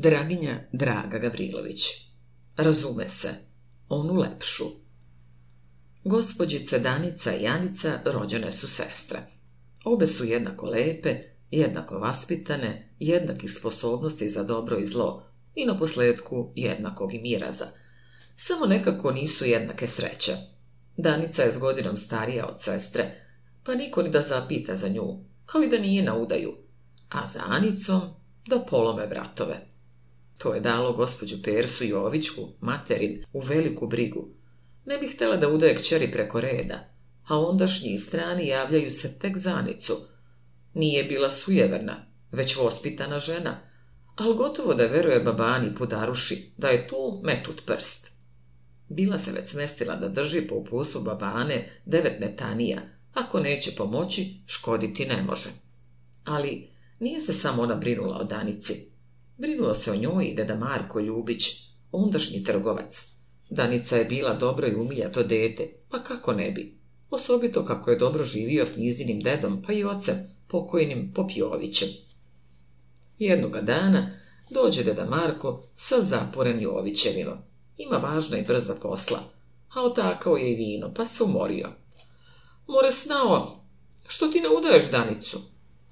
Draginja Draga Gavrilović. Razume se, onu lepšu. Gospođice Danica i Janica rođene su sestre. Obe su jednako lepe, jednako vaspitane, jednakih sposobnosti za dobro i zlo i na posledku jednakog i miraza. Samo nekako nisu jednake sreće. Danica je s godinom starija od sestre, pa niko ni da zapita za nju, kao i da nije na udaju, a za Anicom da polome vratove. To je dalo gospođu Persu Jovićku, materin, u veliku brigu. Ne bih htjela da udaje kćeri preko reda, a ondašnji strani javljaju se tek zanicu. Nije bila sujeverna, već vospitana žena, ali gotovo da veruje babani podaruši da je tu metut prst. Bila se već smestila da drži po upustvu babane devet metanija, ako neće pomoći, škoditi ne može. Ali nije se samo ona brinula o Danici. Brinuo se o njoj i deda Marko Ljubić, ondašnji trgovac. Danica je bila dobro i umiljato dete, pa kako ne bi. Osobito kako je dobro živio s njizinim dedom, pa i ocem, pokojnim Popjovićem. Jednoga dana dođe deda Marko sa zaporen Jovićevino. Ima važna i brza posla, a otakao je i vino, pa se umorio. More snao, što ti ne udaješ Danicu?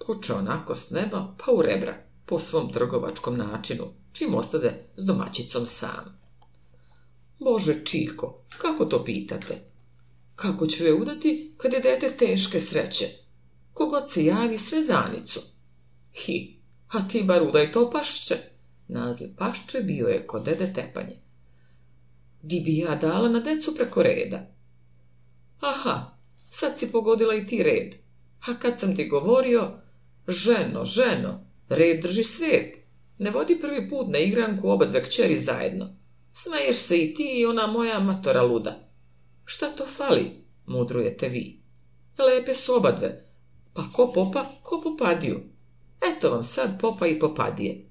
Počeo onako s neba, pa u rebra po svom trgovačkom načinu, čim ostade s domaćicom sam. Bože, Čiko, kako to pitate? Kako ću je udati kad je dete teške sreće? Kogod se javi sve zanicu. Hi, a ti bar udaj to pašće. Naziv pašće bio je kod dede tepanje. Di bi ja dala na decu preko reda? Aha, sad si pogodila i ti red. A kad sam ti govorio, ženo, ženo, Red drži svet. Ne vodi prvi put na igranku oba dve kćeri zajedno. Smeješ se i ti i ona moja matora luda. Šta to fali, mudrujete vi. Lepe su obadve, pa ko popa, ko popadiju. Eto vam sad popa i popadije.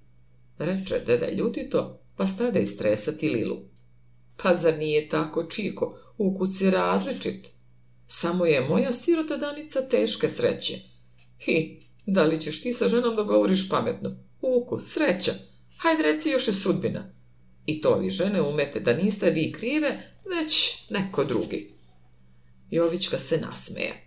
Reče deda ljutito, pa stade istresati Lilu. Pa zar nije tako, Čiko, ukus je različit. Samo je moja sirota danica teške sreće. Hi, da li ćeš ti sa ženom da govoriš pametno? Uku, sreća. Hajde reci još je sudbina. I to vi žene umete da niste vi krive, već neko drugi. Jovička se nasmeje.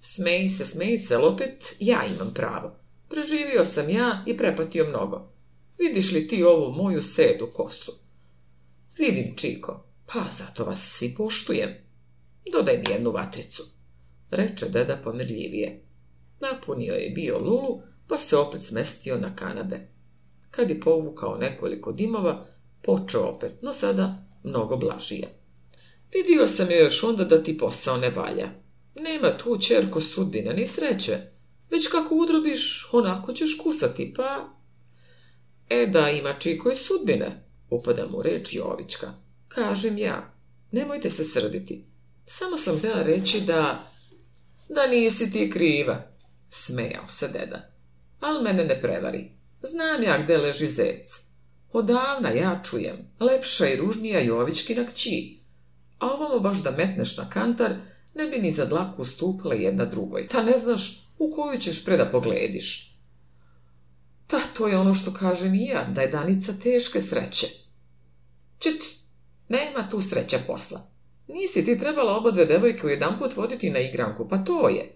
Smeji se, smeji se, Lopet, ja imam pravo. Preživio sam ja i prepatio mnogo. Vidiš li ti ovu moju sedu kosu? Vidim, Čiko, pa zato vas i poštujem. Dobaj mi jednu vatricu, reče deda pomirljivije. Napunio je bio lulu, pa se opet smestio na kanabe. Kad je povukao nekoliko dimova, počeo opet, no sada mnogo blažije. Vidio sam joj još onda da ti posao ne valja. Nema tu čerko sudbine ni sreće. Već kako udrobiš, onako ćeš kusati, pa... E da ima čikoj koji sudbine, upada mu reč Jovička. Kažem ja, nemojte se srditi. Samo sam htjela reći da... Da nisi ti kriva, smejao se deda. Al mene ne prevari. Znam ja gde leži zec. Odavna ja čujem, lepša i ružnija na kći. A ovamo baš da metneš na kantar, ne bi ni za dlaku stupila jedna drugoj. Ta ne znaš u koju ćeš da poglediš. Ta, to je ono što kažem i ja, da je Danica teške sreće. Čet, nema tu sreća posla. Nisi ti trebala oba dve devojke u jedan put voditi na igranku, pa to je.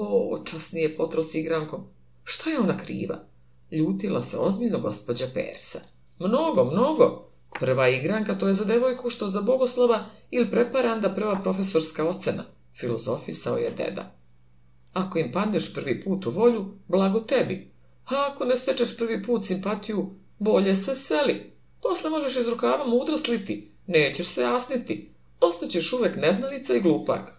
O, potro s igrankom. Što je ona kriva? Ljutila se ozbiljno gospođa Persa. Mnogo, mnogo. Prva igranka to je za devojku što za bogoslova ili preparanda prva profesorska ocena, filozofisao je deda. Ako im padneš prvi put u volju, blago tebi. A ako ne stečeš prvi put simpatiju, bolje se seli. Posle možeš iz rukava mudrosliti nećeš se jasniti. Ostaćeš uvek neznalica i glupak.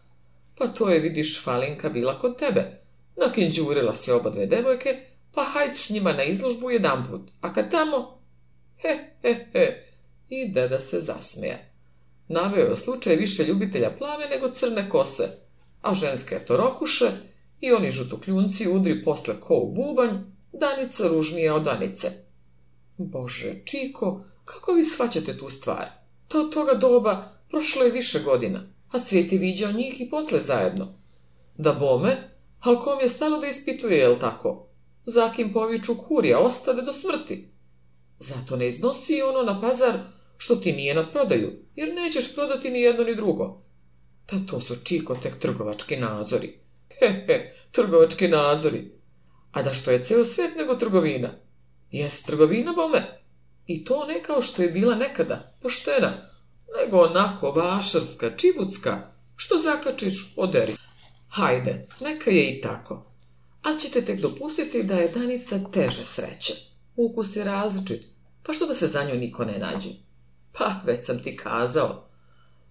Pa to je, vidiš, Falinka bila kod tebe. Nakinđurila si oba dve demojke, pa hajc njima na izložbu jedanput. A kad tamo... He, he, he. I deda se zasmije. Naveo je slučaj više ljubitelja plave nego crne kose, a ženske je to rokuše i oni žutokljunci udri posle ko u bubanj, danica ružnije od danice. Bože, Čiko, kako vi svaćate tu stvar? To od toga doba prošlo je više godina a svijeti viđao njih i posle zajedno. Da bome, al kom je stalo da ispituje, jel tako? Zakim poviču a ostade do smrti. Zato ne iznosi ono na pazar što ti nije na prodaju, jer nećeš prodati ni jedno ni drugo. Da pa to su čiko tek trgovački nazori. He, he, trgovački nazori. A da što je ceo svet nego trgovina? Jes, trgovina bome. I to ne kao što je bila nekada, poštena, nego onako vašarska, čivucka što zakačiš, oderi. Hajde, neka je i tako. Ali ćete tek dopustiti da je Danica teže sreće. Ukus je različit, pa što da se za nju niko ne nađe? Pa, već sam ti kazao.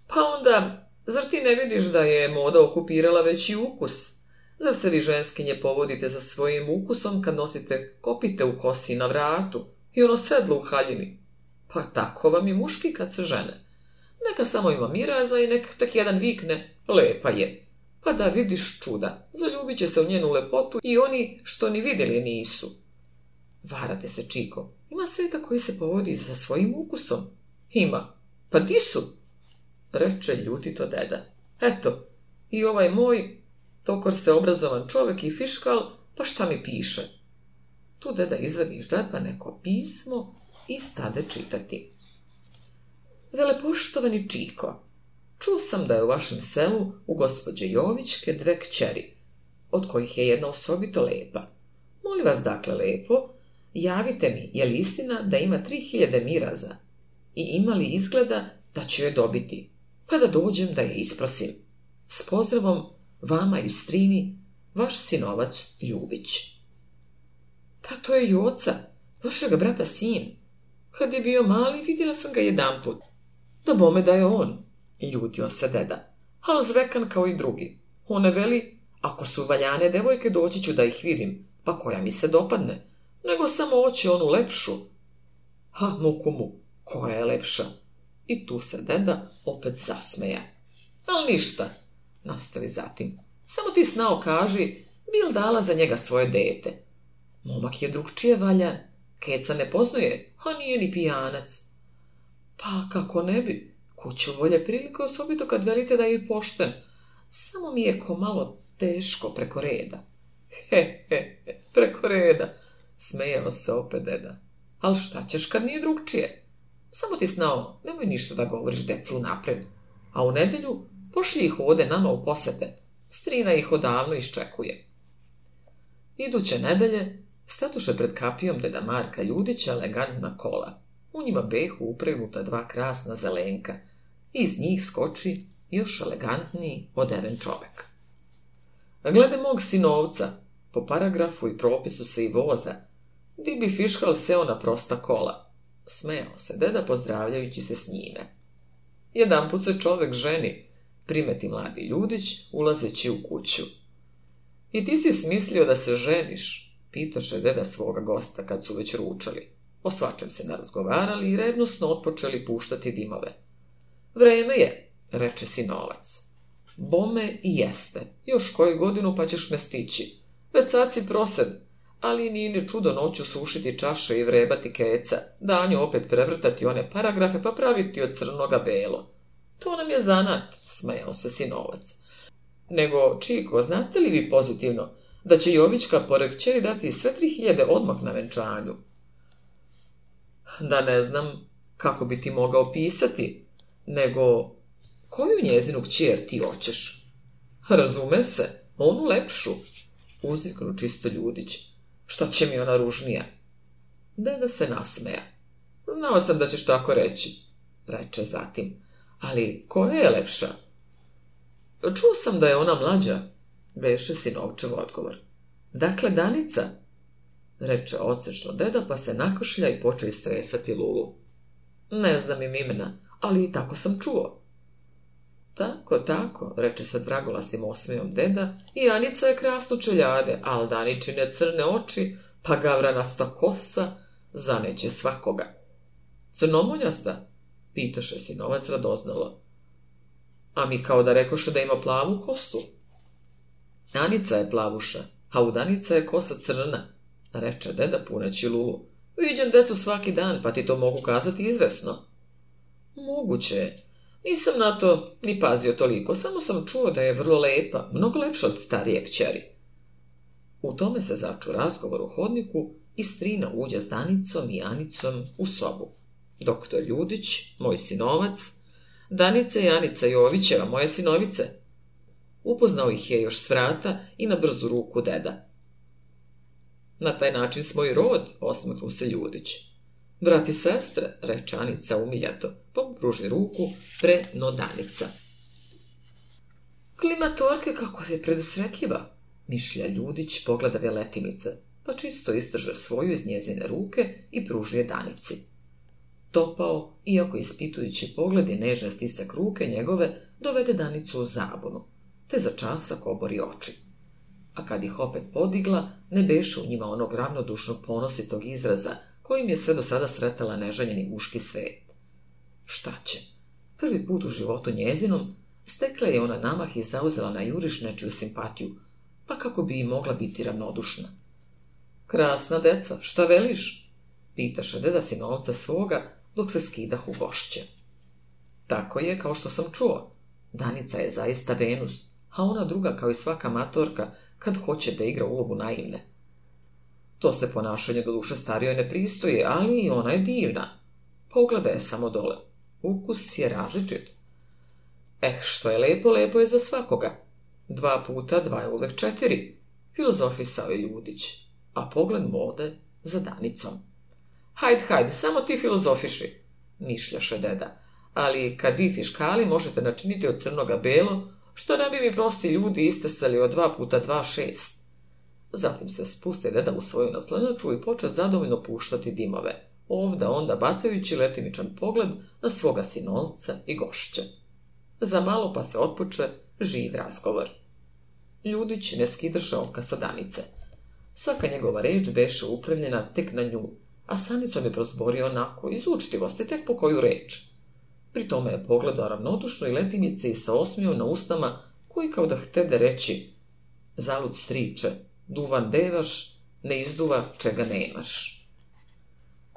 Pa onda, zar ti ne vidiš da je moda okupirala već i ukus? Zar se vi ženskinje povodite za svojim ukusom kad nosite kopite u kosi na vratu i ono sedlo u haljini? Pa tako vam i muški kad se žene. Neka samo ima miraza i nek tek jedan vikne, lepa je. Pa da vidiš čuda, zaljubit će se u njenu lepotu i oni što ni vidjeli nisu. Varate se, Čiko, ima sveta koji se povodi za svojim ukusom. Ima, pa di su? Reče ljutito deda. Eto, i ovaj moj, tokor se obrazovan čovek i fiškal, pa šta mi piše? Tu deda izvadi iz džepa neko pismo i stade čitati. Velepoštovani Čiko, čuo sam da je u vašem selu u gospođe Jovićke dve kćeri, od kojih je jedna osobito lepa. Molim vas dakle lepo, javite mi je li istina da ima tri hiljade miraza i ima li izgleda da ću je dobiti, pa da dođem da je isprosim. S pozdravom vama i strini, vaš sinovac Ljubić. ta to je joca, oca, vašega brata sin. Kad je bio mali, vidjela sam ga jedan put. Da bome da je on, i se deda, ali zvekan kao i drugi. One veli, ako su valjane devojke doći ću da ih vidim, pa koja mi se dopadne, nego samo oči onu lepšu. Ha, muku mu, koja je lepša? I tu se deda opet zasmeja. Al ništa, nastavi zatim. Samo ti snao kaži, bil dala za njega svoje dete. Momak je drugčije valja, keca ne poznaje, a nije ni pijanac. Pa kako ne bi? Kuću volje prilike, osobito kad velite da je pošten. Samo mi je ko malo teško preko reda. He, he, he preko reda, smejao se opet deda. Al šta ćeš kad nije drugčije? Samo ti snao, nemoj ništa da govoriš deci napred, A u nedelju pošli ih ode nama u posete. Strina ih odavno iščekuje. Iduće nedelje statuše pred kapijom deda Marka Ljudića elegantna kola. U njima behu upregnuta dva krasna zelenka. Iz njih skoči još elegantniji odeven čovek. Glede mog sinovca, po paragrafu i propisu se i voza, di bi fiškal seo na prosta kola. Smeo se deda pozdravljajući se s njime. Jedan put se čovek ženi, primeti mladi ljudić, ulazeći u kuću. I ti si smislio da se ženiš, pitaše deda svoga gosta kad su već ručali. O svačem se narazgovarali i revnosno otpočeli puštati dimove. Vreme je, reče sinovac. Bome i jeste. Još koju godinu pa ćeš me stići. Već sad si prosed, ali nije ni čudo noću sušiti čaše i vrebati keca, danju opet prevrtati one paragrafe pa praviti od crnoga belo. To nam je zanat, smajao se sinovac. Nego, Čiko, znate li vi pozitivno da će Jovička pored dati sve tri hiljade odmah na venčanju? da ne znam kako bi ti mogao pisati, nego koju njezinu kćer ti hoćeš? Razume se, onu lepšu, Uziknu čisto Ljudić. Šta će mi ona ružnija? Deda se nasmeja. Znao sam da ćeš tako reći, reče zatim. Ali koja je lepša? Čuo sam da je ona mlađa, si sinovčev odgovor. Dakle, Danica, reče odsečno deda, pa se nakošlja i poče istresati Lulu. Ne znam im imena, ali i tako sam čuo. Tako, tako, reče sa dragolasnim osmijom deda, i Anica je krasno čeljade, ali Daničine crne oči, pa gavranasta kosa, zaneće svakoga. Crnomonjasta? Pitoše novac radoznalo. A mi kao da rekoše da ima plavu kosu. Anica je plavuša, a u Danica je kosa crna, reče deda puneći lulu. Viđem decu svaki dan, pa ti to mogu kazati izvesno. Moguće. Nisam na to ni pazio toliko, samo sam čuo da je vrlo lepa, mnogo lepša od starije kćeri. U tome se začu razgovor u hodniku i strina uđe s Danicom i Anicom u sobu. Doktor Ljudić, moj sinovac, Danica i Anica Jovićeva, moje sinovice. Upoznao ih je još s vrata i na brzu ruku deda. Na taj način smo i rod, osmehnu se Ljudić. Brat sestre, reče Anica umiljato, pa pruži ruku pre nodanica. Klima Torke kako je predusretljiva, mišlja Ljudić pogleda veletimice, pa čisto istrže svoju iz njezine ruke i pruži je Danici. Topao, iako ispitujući pogled i nežan stisak ruke njegove, dovede Danicu u zabunu, te za časak obori oči a kad ih opet podigla, ne beše u njima onog ravnodušnog ponositog izraza, kojim je sve do sada sretala neželjeni muški svet. Šta će? Prvi put u životu njezinom, stekla je ona namah i zauzela na juriš nečiju simpatiju, pa kako bi i mogla biti ravnodušna. Krasna deca, šta veliš? Pitaše deda novca svoga, dok se skidah u gošće. Tako je, kao što sam čuo. Danica je zaista Venus, a ona druga, kao i svaka matorka, kad hoće da igra ulogu naivne. To se ponašanje do duše starijoj ne pristoje, ali i ona je divna. Pogleda pa je samo dole. Ukus je različit. Eh, što je lepo, lepo je za svakoga. Dva puta dva je uleg četiri, filozofisao je Ljudić, a pogled mode za danicom. Hajde, hajde, samo ti filozofiši, mišljaše deda, ali kad vi fiškali možete načiniti od crnoga belo, što ne bi mi prosti ljudi istesali od dva puta dva šest. Zatim se spusti reda u svoju naslanjaču i poče zadovoljno puštati dimove, ovda onda bacajući letimičan pogled na svoga sinovca i gošće. Za malo pa se otpoče živ razgovor. Ljudić ne skidrše oka sa Danice. Svaka njegova reč beše upremljena tek na nju, a Sanicom je prozborio onako iz učitivosti tek po koju reč. Pri tome je pogledao ravnodušno i letimice i sa osmiju na ustama, koji kao da htede reći Zalud striče, duvan devaš, ne izduva čega nemaš.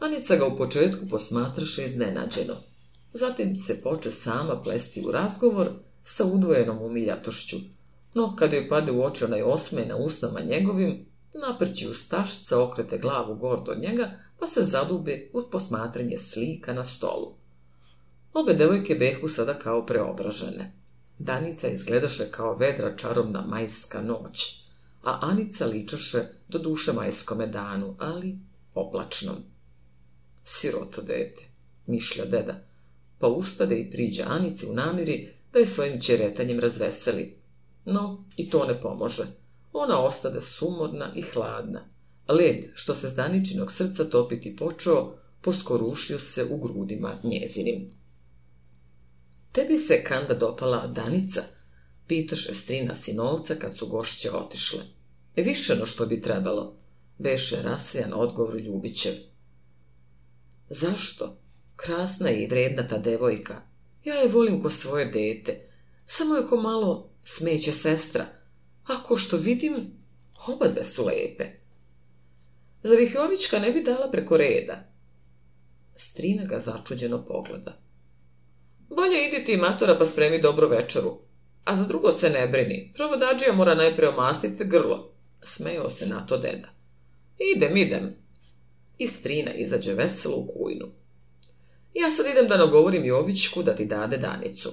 Anica ga u početku posmatraše iznenađeno. Zatim se poče sama plesti u razgovor sa udvojenom umiljatošću, no kada joj pade u oči onaj osmej na usnama njegovim, u stašca okrete glavu gordo od njega, pa se zadubi u posmatranje slika na stolu. Obe devojke behu sada kao preobražene. Danica izgledaše kao vedra čarobna majska noć, a Anica ličaše do duše majskome danu, ali oplačnom. Siroto dete, mišlja deda, pa ustade i priđe Anici u namiri da je svojim čeretanjem razveseli. No, i to ne pomože. Ona ostade sumorna i hladna. Led, što se zdaničinog srca topiti počeo, poskorušio se u grudima njezinim. Tebi se kanda dopala Danica, pitoše strina sinovca kad su gošće otišle. E, više no što bi trebalo, beše rasijan odgovor Ljubićev. Zašto? Krasna je i vredna devojka. Ja je volim ko svoje dete. Samo je ko malo smeće sestra. Ako što vidim, oba dve su lepe. Zar ne bi dala preko reda? Strina ga začuđeno pogleda. Bolje idi ti matora pa spremi dobru večeru. A za drugo se ne brini. Provodađija mora najprej omastiti grlo. Smejao se na to deda. Idem, idem. I strina izađe veselo u kujnu. Ja sad idem da nagovorim Jovićku da ti dade danicu.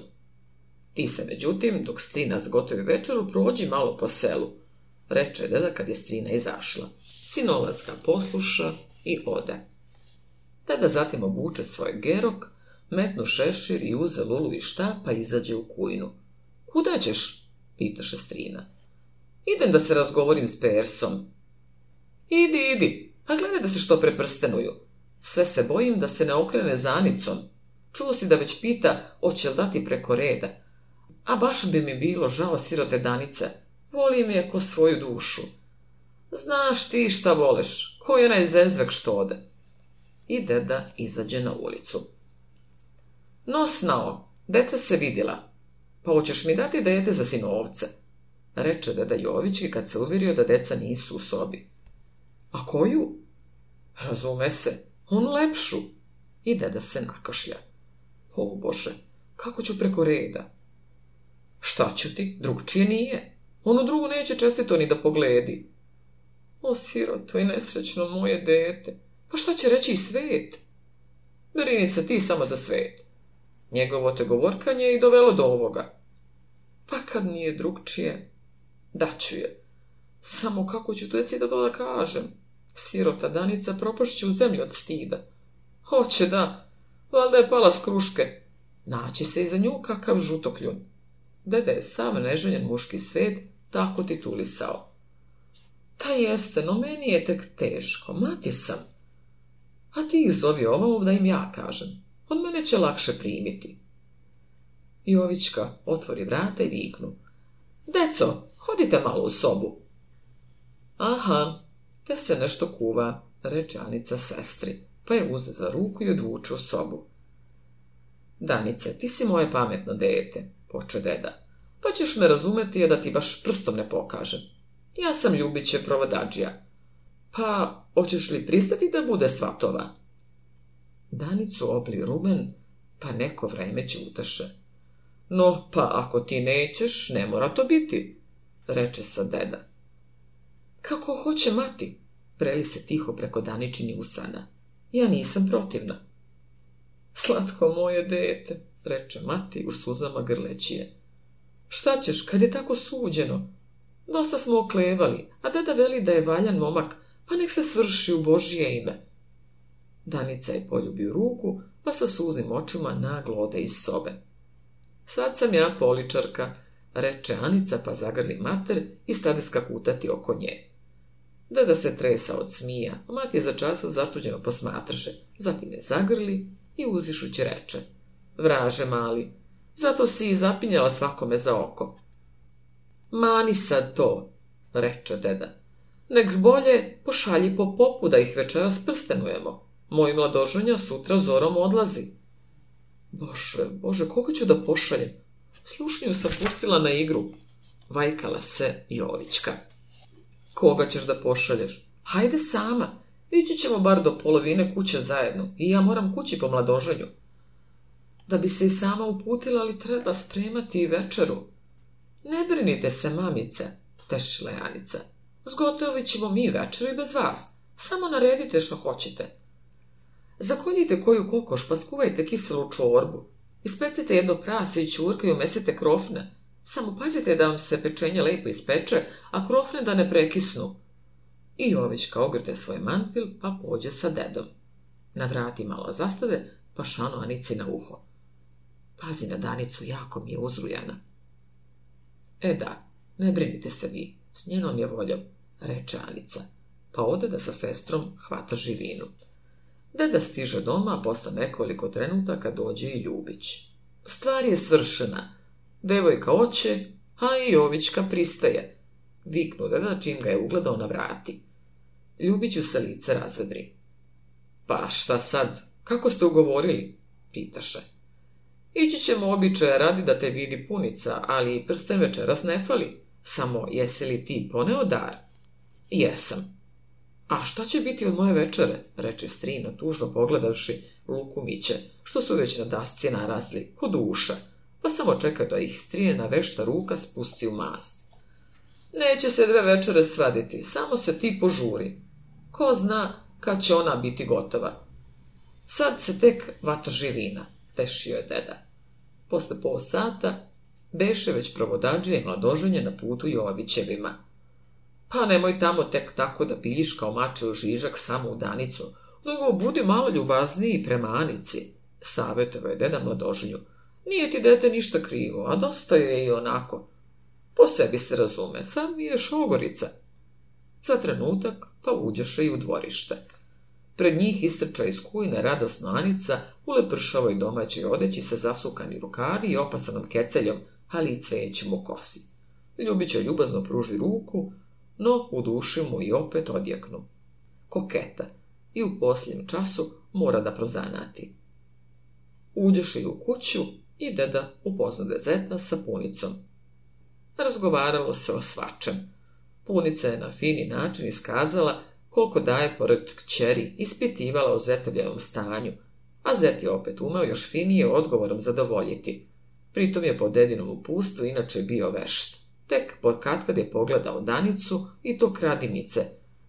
Ti se, međutim, dok strina zgotovi večeru, prođi malo po selu. Reče deda kad je strina izašla. Sinolac ga posluša i ode. Deda zatim obuče svoj gerok, Metnu šešir i uze lulu i šta, pa izađe u kujnu. Kuda ćeš? pita šestrina. Idem da se razgovorim s Persom. Idi, idi, a gledaj da se što preprstenuju. Sve se bojim da se ne okrene zanicom. Čuo si da već pita, oće li dati preko reda. A baš bi mi bilo žao sirote Danice. Volim je ko svoju dušu. Znaš ti šta voleš, ko je onaj zezvek što ode. I deda izađe na ulicu. No, snao, deca se vidjela. Pa hoćeš mi dati dete za sinovce? Reče deda Jović i kad se uvjerio da deca nisu u sobi. A koju? Razume se, on lepšu. I deda se nakašlja. O bože, kako ću preko reda? Šta ću ti, drugčije nije. Ono drugu neće čestito ni da pogledi. O, to je nesrećno moje dete, pa šta će reći i svet? Brini se ti samo za svet. Njegovo te govorkanje je i dovelo do ovoga. Pa kad nije drugčije, ću je. Samo kako ću deci da to da kažem? Sirota Danica propašće u zemlju od stida. Hoće da, valjda je pala s kruške. Naći se iza nju kakav žutokljun. Dede je sam neželjen muški svet tako titulisao. Ta jeste, no meni je tek teško, mati sam. A ti ih zovi da im ja kažem. On mene će lakše primiti. Jovička otvori vrata i viknu. Deco, hodite malo u sobu. Aha, te se nešto kuva, reče Anica sestri, pa je uze za ruku i odvuče u sobu. Danice, ti si moje pametno dete, poče deda, pa ćeš me razumeti je da ti baš prstom ne pokažem. Ja sam ljubiće provadađija. Pa, hoćeš li pristati da bude svatova? Danicu obli rumen, pa neko vreme utaše No, pa ako ti nećeš, ne mora to biti, reče sa deda. Kako hoće mati, preli se tiho preko Daničini usana. Ja nisam protivna. Slatko moje dete, reče mati u suzama grlećije. Šta ćeš, kad je tako suđeno? Dosta smo oklevali, a deda veli da je valjan momak, pa nek se svrši u Božje ime. Danica je poljubio ruku, pa sa suznim očima naglo iz sobe. Sad sam ja poličarka, reče Anica pa zagrli mater i stade skakutati oko nje. Deda se tresa od smija, a mat je za časa začuđeno posmatraše, zatim je zagrli i uzišući reče. Vraže mali, zato si i zapinjala svakome za oko. Mani sad to, reče deda. Nek bolje pošalji po popu da ih večeras prstenujemo. Moj mladoženja sutra zorom odlazi. Bože, bože, koga ću da pošaljem? Slušnju sam pustila na igru. Vajkala se Jovička. Koga ćeš da pošalješ? Hajde sama. Ići ćemo bar do polovine kuće zajedno i ja moram kući po mladoženju. Da bi se i sama uputila, ali treba spremati i večeru. Ne brinite se, mamice, tešila je Zgotovit ćemo mi večer i bez vas. Samo naredite što hoćete. Zakoljite koju kokoš pa skuvajte kiselu čorbu. Ispecite jedno prase i čurke i umesite krofne. Samo pazite da vam se pečenje lepo ispeče, a krofne da ne prekisnu. I Jovićka ogrte svoj mantil pa pođe sa dedom. Na vrati malo zastade pa šano Anici na uho. Pazi na Danicu, jako mi je uzrujana. E da, ne brinite se vi, s njenom je voljom, reče Anica, pa ode da sa sestrom hvata živinu. Deda stiže doma, posle nekoliko trenutaka dođe i Ljubić. Stvar je svršena. Devojka oće, a i Jovićka pristaje. Viknu deda čim ga je ugledao na vrati. Ljubiću se lice razvedri. Pa šta sad? Kako ste ugovorili? Pitaše. Ići ćemo običaja radi da te vidi punica, ali prsten večeras ne fali. Samo jesi li ti poneo dar? Jesam. A šta će biti od moje večere, reče strina, tužno pogledavši Lukumiće, što su već na dasci narasli, kod uša, pa samo čeka da ih na vešta ruka spusti u mast. Neće se dve večere svaditi, samo se ti požuri. Ko zna kad će ona biti gotova. Sad se tek vata živina, tešio je deda. Posle pol sata beše već provodađe i mladoženje na putu Jovićevima. Pa nemoj tamo tek tako da piljiš kao mače u žižak samo u danicu, nego budi malo ljubazniji prema Anici, savjetova je deda mladoženju. Nije ti dete ništa krivo, a dosta je i onako. Po sebi se razume, sam je šogorica. Za trenutak pa uđeše i u dvorište. Pred njih istrča iz kujne radosno Anica u lepršavoj domaćoj odeći sa zasukani rukavi i opasanom keceljom, ali i cvećem u kosi. Ljubića ljubazno pruži ruku, no u duši mu i opet odjeknu. Koketa i u posljednjem času mora da prozanati. i u kuću i deda upozna Zeta sa punicom. Razgovaralo se o svačem. Punica je na fini način iskazala koliko daje pored kćeri ispitivala o zetavljavom stanju, a zet je opet umeo još finije odgovorom zadovoljiti. Pritom je po dedinom upustvu inače bio vešt tek kad je pogledao Danicu i to kradimice,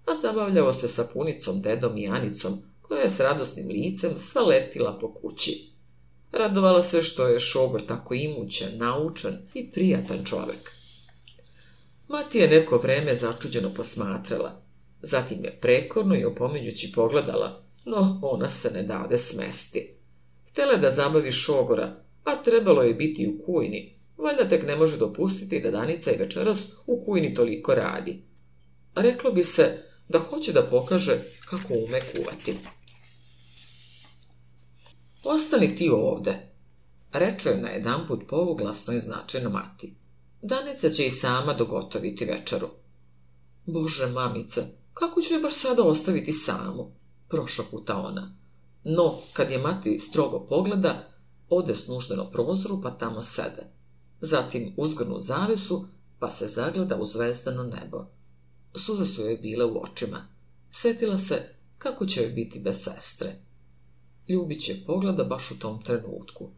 a zabavljao se sa punicom, dedom i Anicom, koja je s radosnim licem sva letila po kući. Radovala se što je šogor tako imućen, naučan i prijatan čovek. Mati je neko vreme začuđeno posmatrala. Zatim je prekorno i opominjući pogledala, no ona se ne dade smesti. Htela da zabavi šogora, a trebalo je biti u kujni, Valjda tek ne može dopustiti da Danica i večeras u kujni toliko radi. Reklo bi se da hoće da pokaže kako ume kuvati. Ostani ti ovde, reče je na jedan put poluglasno i značajno mati. Danica će i sama dogotoviti večeru. Bože, mamice, kako ću je baš sada ostaviti samu, puta ona. No, kad je mati strogo pogleda, ode snuždeno prozoru pa tamo sede zatim uzgrnu zavisu, pa se zagleda u zvezdano nebo. Suze su joj bile u očima. Sjetila se kako će joj biti bez sestre. Ljubić je pogleda baš u tom trenutku.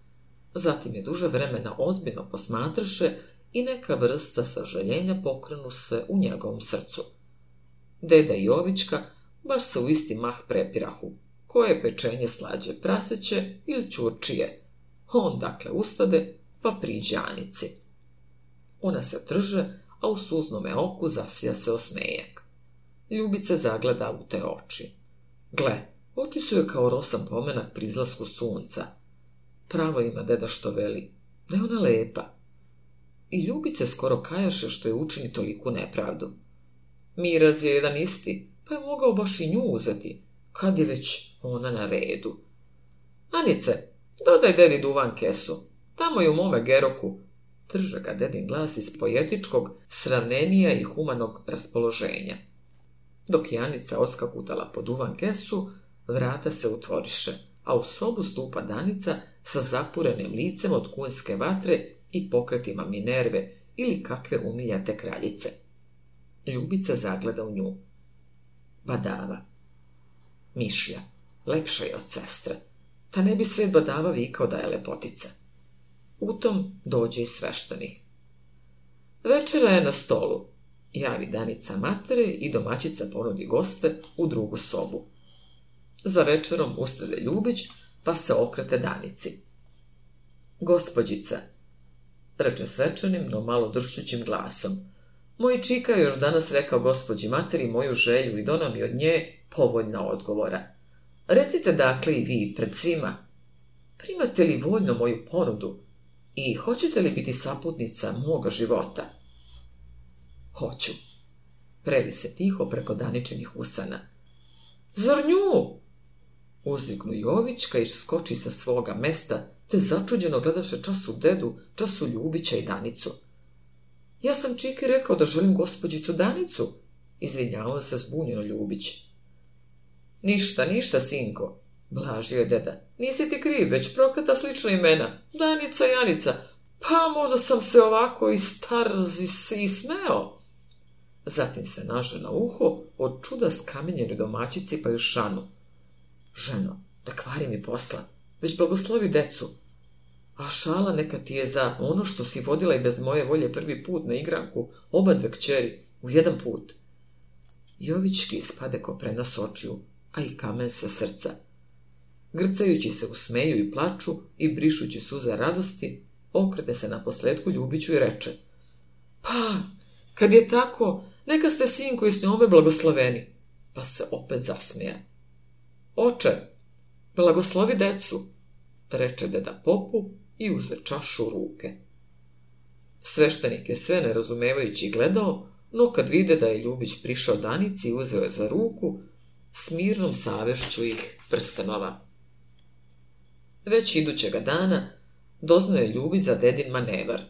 Zatim je duže vremena ozbiljno posmatraše i neka vrsta sažaljenja pokrenu se u njegovom srcu. Deda i Jovička baš se u isti mah prepirahu. Koje pečenje slađe praseće ili ćurčije? On dakle ustade pa priđe Ona se drže, a u suznome oku zasija se osmejak. Ljubica zagleda u te oči. Gle, oči su joj kao rosan pomenak pri izlasku sunca. Pravo ima deda što veli, da je ona lepa. I Ljubice skoro kajaše što je učini toliku nepravdu. Miraz je jedan isti, pa je mogao baš i nju uzeti, kad je već ona na redu. Anice, dodaj dedi duvan kesu, Tamo je u mome geroku, drže ga dedin glas iz poetičkog, sravnenija i humanog raspoloženja. Dok Janica oskakutala po duvan kesu, vrata se utvoriše, a u sobu stupa Danica sa zapurenim licem od kunske vatre i pokretima Minerve ili kakve umiljate kraljice. Ljubica zagleda u nju. Badava. Mišlja. Lepša je od sestre. Ta ne bi sve badava vikao da je lepotica. U tom dođe i sveštenih. Večera je na stolu. Javi Danica matere i domaćica ponudi goste u drugu sobu. Za večerom ustade Ljubić, pa se okrete Danici. Gospodjica, reče svečanim, no malo dršćućim glasom, moj čika još danas rekao gospođi materi moju želju i donam mi od nje povoljna odgovora. Recite dakle i vi pred svima. primate li voljno moju ponudu, i hoćete li biti saputnica moga života? Hoću. Preli se tiho preko daničenih usana. Zar nju? Uzviknu Jovićka i skoči sa svoga mesta, te začuđeno gledaše času dedu, času Ljubića i Danicu. Ja sam Čiki rekao da želim gospođicu Danicu, izvinjavao se zbunjeno Ljubić. Ništa, ništa, sinko, Blažio je deda. Nisi ti kriv, već prokleta slična imena. Danica Janica, Pa možda sam se ovako i starzi smeo. Zatim se naže na uho od čuda skamenjeni domaćici pa još šanu. Ženo, da kvari mi posla, već blagoslovi decu. A šala neka ti je za ono što si vodila i bez moje volje prvi put na igranku, oba dve kćeri, u jedan put. Jovički spade ko prenas očiju, a i kamen sa srca grcajući se usmeju i plaču i brišući suze radosti, okrete se na posledku Ljubiću i reče Pa, kad je tako, neka ste sin koji s njome blagosloveni. Pa se opet zasmija. Oče, blagoslovi decu, reče deda popu i uze čašu ruke. Sveštenik je sve nerazumevajući gledao, no kad vide da je Ljubić prišao Danici i uzeo je za ruku, smirnom savešću ih prstenova. Već idućega dana doznao je ljubi za dedin manevar.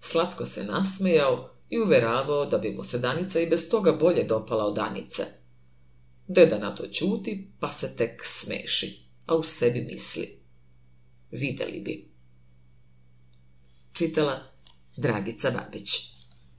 Slatko se nasmejao i uveravao da bi mu se Danica i bez toga bolje dopala od Danice. Deda na to čuti, pa se tek smeši, a u sebi misli. Videli bi. Čitala Dragica Babić